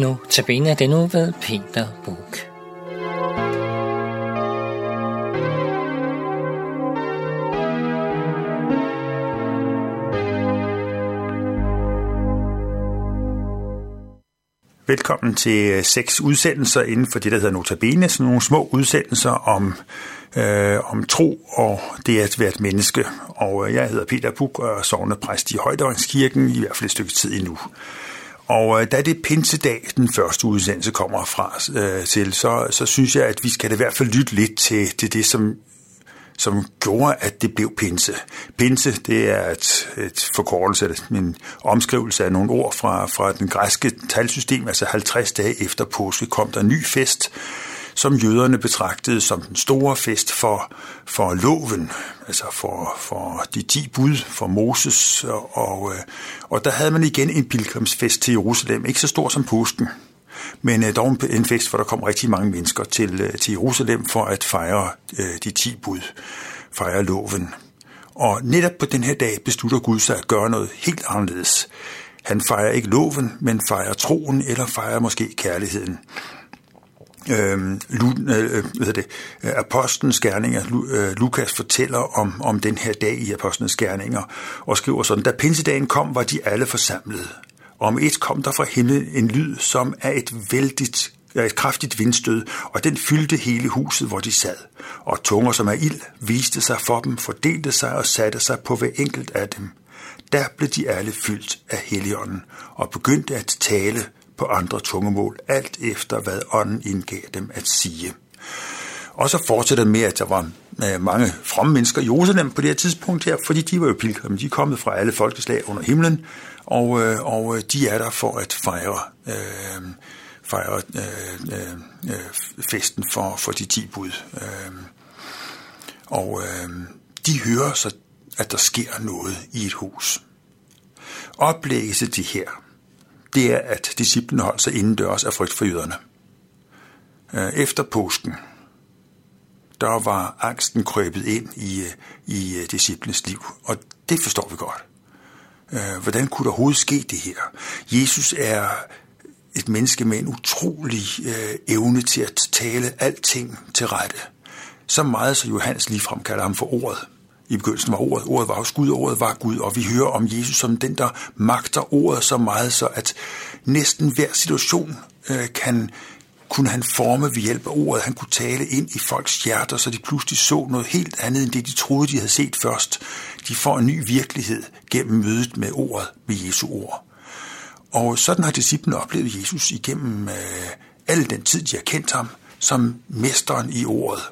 Nu tabiner det nu ved Peter Buk. Velkommen til øh, seks udsendelser inden for det, der hedder Notabene. Sådan nogle små udsendelser om, øh, om tro og det at være et menneske. Og øh, jeg hedder Peter Buk og er sovnepræst i Højdøringskirken, i hvert fald et stykke tid endnu. Og øh, da det pinsedag, den første udsendelse kommer fra øh, til, så, så synes jeg, at vi skal i hvert fald lytte lidt til, til det, som som gjorde, at det blev pinse. Pinse, det er et, et forkortelse, en omskrivelse af nogle ord fra, fra den græske talsystem, altså 50 dage efter påske kom der en ny fest, som jøderne betragtede som den store fest for, for loven, altså for, for de ti bud, for Moses, og, og, øh, og der havde man igen en pilgrimsfest til Jerusalem, ikke så stor som påsken, men øh, dog en fest, hvor der kom rigtig mange mennesker til, øh, til Jerusalem for at fejre de ti bud, fejre loven. Og netop på den her dag beslutter Gud sig at gøre noget helt anderledes. Han fejrer ikke loven, men fejrer troen, eller fejrer måske kærligheden øh, Lu, øh, øh hvad det, Apostlenes Gerninger, øh, Lukas fortæller om, om den her dag i Apostlenes Gerninger, og skriver sådan, da pinsedagen kom, var de alle forsamlet. Om et kom der fra himlen en lyd, som er et vældigt et kraftigt vindstød, og den fyldte hele huset, hvor de sad. Og tunger som er ild viste sig for dem, fordelte sig og satte sig på hver enkelt af dem. Der blev de alle fyldt af Helligånden, og begyndte at tale på andre tungemål, alt efter hvad ånden indgav dem at sige. Og så fortsætter med, at der var øh, mange fromme mennesker i Jerusalem på det her tidspunkt her, fordi de var jo pilgrimme. De er kommet fra alle folkeslag under himlen, og, øh, og øh, de er der for at fejre, øh, fejre øh, øh, festen for, for de ti bud. Øh, og øh, de hører så, at der sker noget i et hus. Oplægget til det her, det er, at disciplene holdt sig indendørs af frygt for jøderne. Øh, efter påsken, der var angsten krøbet ind i, øh, i øh, disciplens disciplenes liv, og det forstår vi godt. Hvordan kunne der overhovedet ske det her? Jesus er et menneske med en utrolig øh, evne til at tale alting til rette. Så meget, så Johannes ligefrem kalder ham for ordet. I begyndelsen var ordet, ordet var hos Gud, ordet var Gud, og vi hører om Jesus som den, der magter ordet så meget, så at næsten hver situation øh, kan kunne han forme ved hjælp af ordet. Han kunne tale ind i folks hjerter, så de pludselig så noget helt andet end det, de troede, de havde set først. De får en ny virkelighed gennem mødet med ordet, med Jesu ord. Og sådan har disciplene oplevet Jesus igennem øh, al den tid, de har kendt ham, som mesteren i ordet.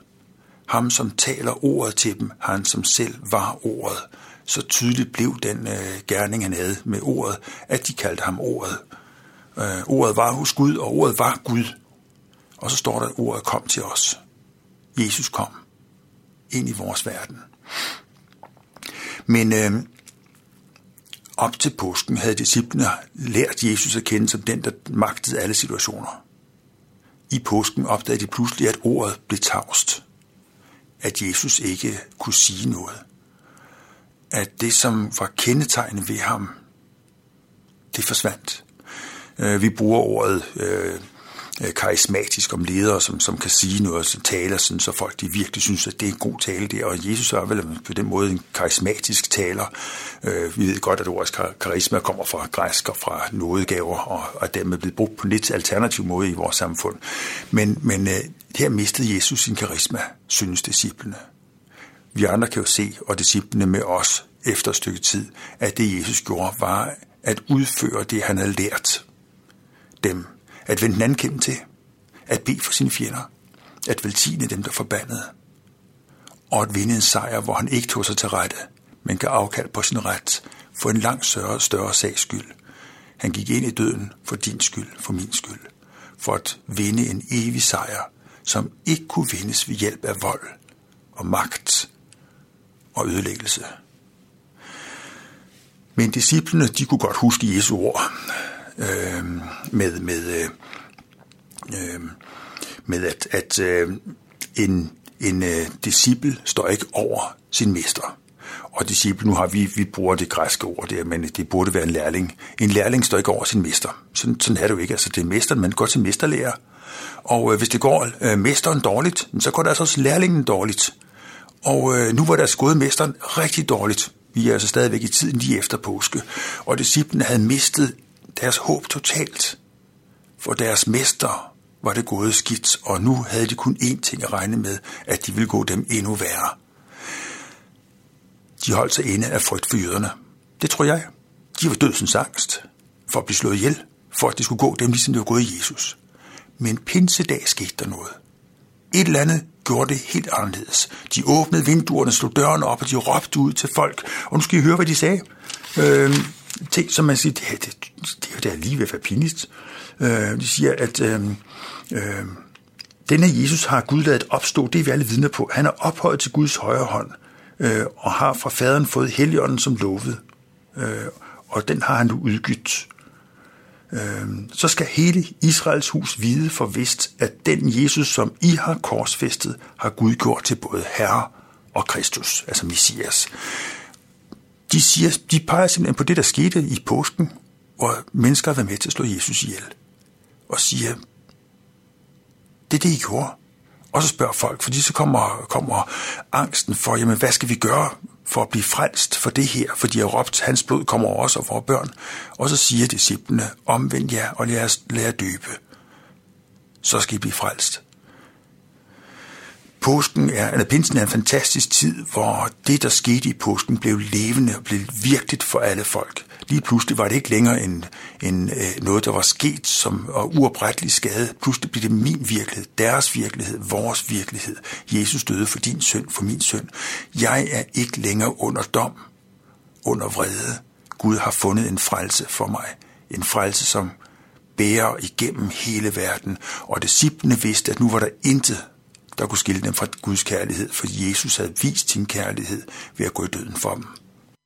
Ham, som taler ordet til dem, han som selv var ordet. Så tydeligt blev den øh, gerning, han havde med ordet, at de kaldte ham ordet. Øh, ordet var hos Gud, og ordet var Gud. Og så står der, at ordet kom til os. Jesus kom ind i vores verden. Men øh, op til påsken havde disciplene lært Jesus at kende som den, der magtede alle situationer. I påsken opdagede de pludselig, at ordet blev tavst. At Jesus ikke kunne sige noget. At det, som var kendetegnet ved ham, det forsvandt. Øh, vi bruger ordet Øh, Øh, karismatisk om ledere, som, som kan sige noget, som taler sådan, så folk de virkelig synes, at det er en god tale der. Og Jesus er vel på den måde en karismatisk taler. Øh, vi ved godt, at ordet karisma kommer fra græsk og fra nådegaver, og, og dermed blevet brugt på en lidt alternativ måde i vores samfund. Men, men øh, her mistede Jesus sin karisma, synes disciplene. Vi andre kan jo se, og disciplene med os efter et stykke tid, at det Jesus gjorde, var at udføre det, han havde lært dem at vende den anden kæmpe til, at bede for sine fjender, at velsigne dem, der forbandede, og at vinde en sejr, hvor han ikke tog sig til rette, men gav afkald på sin ret for en langt større, større sags skyld. Han gik ind i døden for din skyld, for min skyld, for at vinde en evig sejr, som ikke kunne vindes ved hjælp af vold og magt og ødelæggelse. Men disciplene, de kunne godt huske Jesu ord øh, med, med, øh, øh, med at, at øh, en, en øh, disciple står ikke over sin mester. Og disciple, nu har vi, vi bruger det græske ord der, men det burde være en lærling. En lærling står ikke over sin mester. Sådan, sådan er det jo ikke. Altså, det er mesteren, man går til mesterlærer. Og øh, hvis det går øh, mesteren dårligt, så går det altså også lærlingen dårligt. Og øh, nu var deres gået mesteren rigtig dårligt. Vi er altså stadigvæk i tiden lige efter påske. Og disciplen havde mistet deres håb totalt. For deres mester var det gået skidt, og nu havde de kun én ting at regne med, at de ville gå dem endnu værre. De holdt sig inde af frygt for jøderne. Det tror jeg. De var dødsens angst for at blive slået ihjel, for at det skulle gå dem, ligesom det var gået Jesus. Men pinsedag skete der noget. Et eller andet gjorde det helt anderledes. De åbnede vinduerne, slog dørene op, og de råbte ud til folk. Og nu skal I høre, hvad de sagde. Øh, ting, som man siger, det, det, det, det er lige ved at være pinligt. Øh, de siger, at øh, øh, denne Jesus har Gud lavet opstå, det er vi alle vidner på. Han er ophøjet til Guds højre hånd, øh, og har fra faderen fået heligånden som lovet. Øh, og den har han nu udgydt. Øh, så skal hele Israels hus vide for vist, at den Jesus, som I har korsfæstet, har Gud gjort til både Herre og Kristus, altså Messias. De, siger, de peger simpelthen på det, der skete i påsken, hvor mennesker var med til at slå Jesus ihjel. Og siger, det er det, I gjorde. Og så spørger folk, fordi så kommer, kommer angsten for, jamen hvad skal vi gøre for at blive frelst for det her? For de har råbt, hans blod kommer over os og vores børn. Og så siger disciplene, omvend jer og lad os lære døbe. Så skal I blive frelst. Påsken er, eller pinsen er en fantastisk tid, hvor det, der skete i påsken, blev levende og blev virkeligt for alle folk. Lige pludselig var det ikke længere en, en, øh, noget, der var sket som og uoprettelig skade. Pludselig blev det min virkelighed, deres virkelighed, vores virkelighed. Jesus døde for din synd, for min synd. Jeg er ikke længere under dom, under vrede. Gud har fundet en frelse for mig. En frelse, som bærer igennem hele verden. Og disciplene vidste, at nu var der intet, der kunne skille dem fra Guds kærlighed, for Jesus havde vist sin kærlighed ved at gå i døden for dem.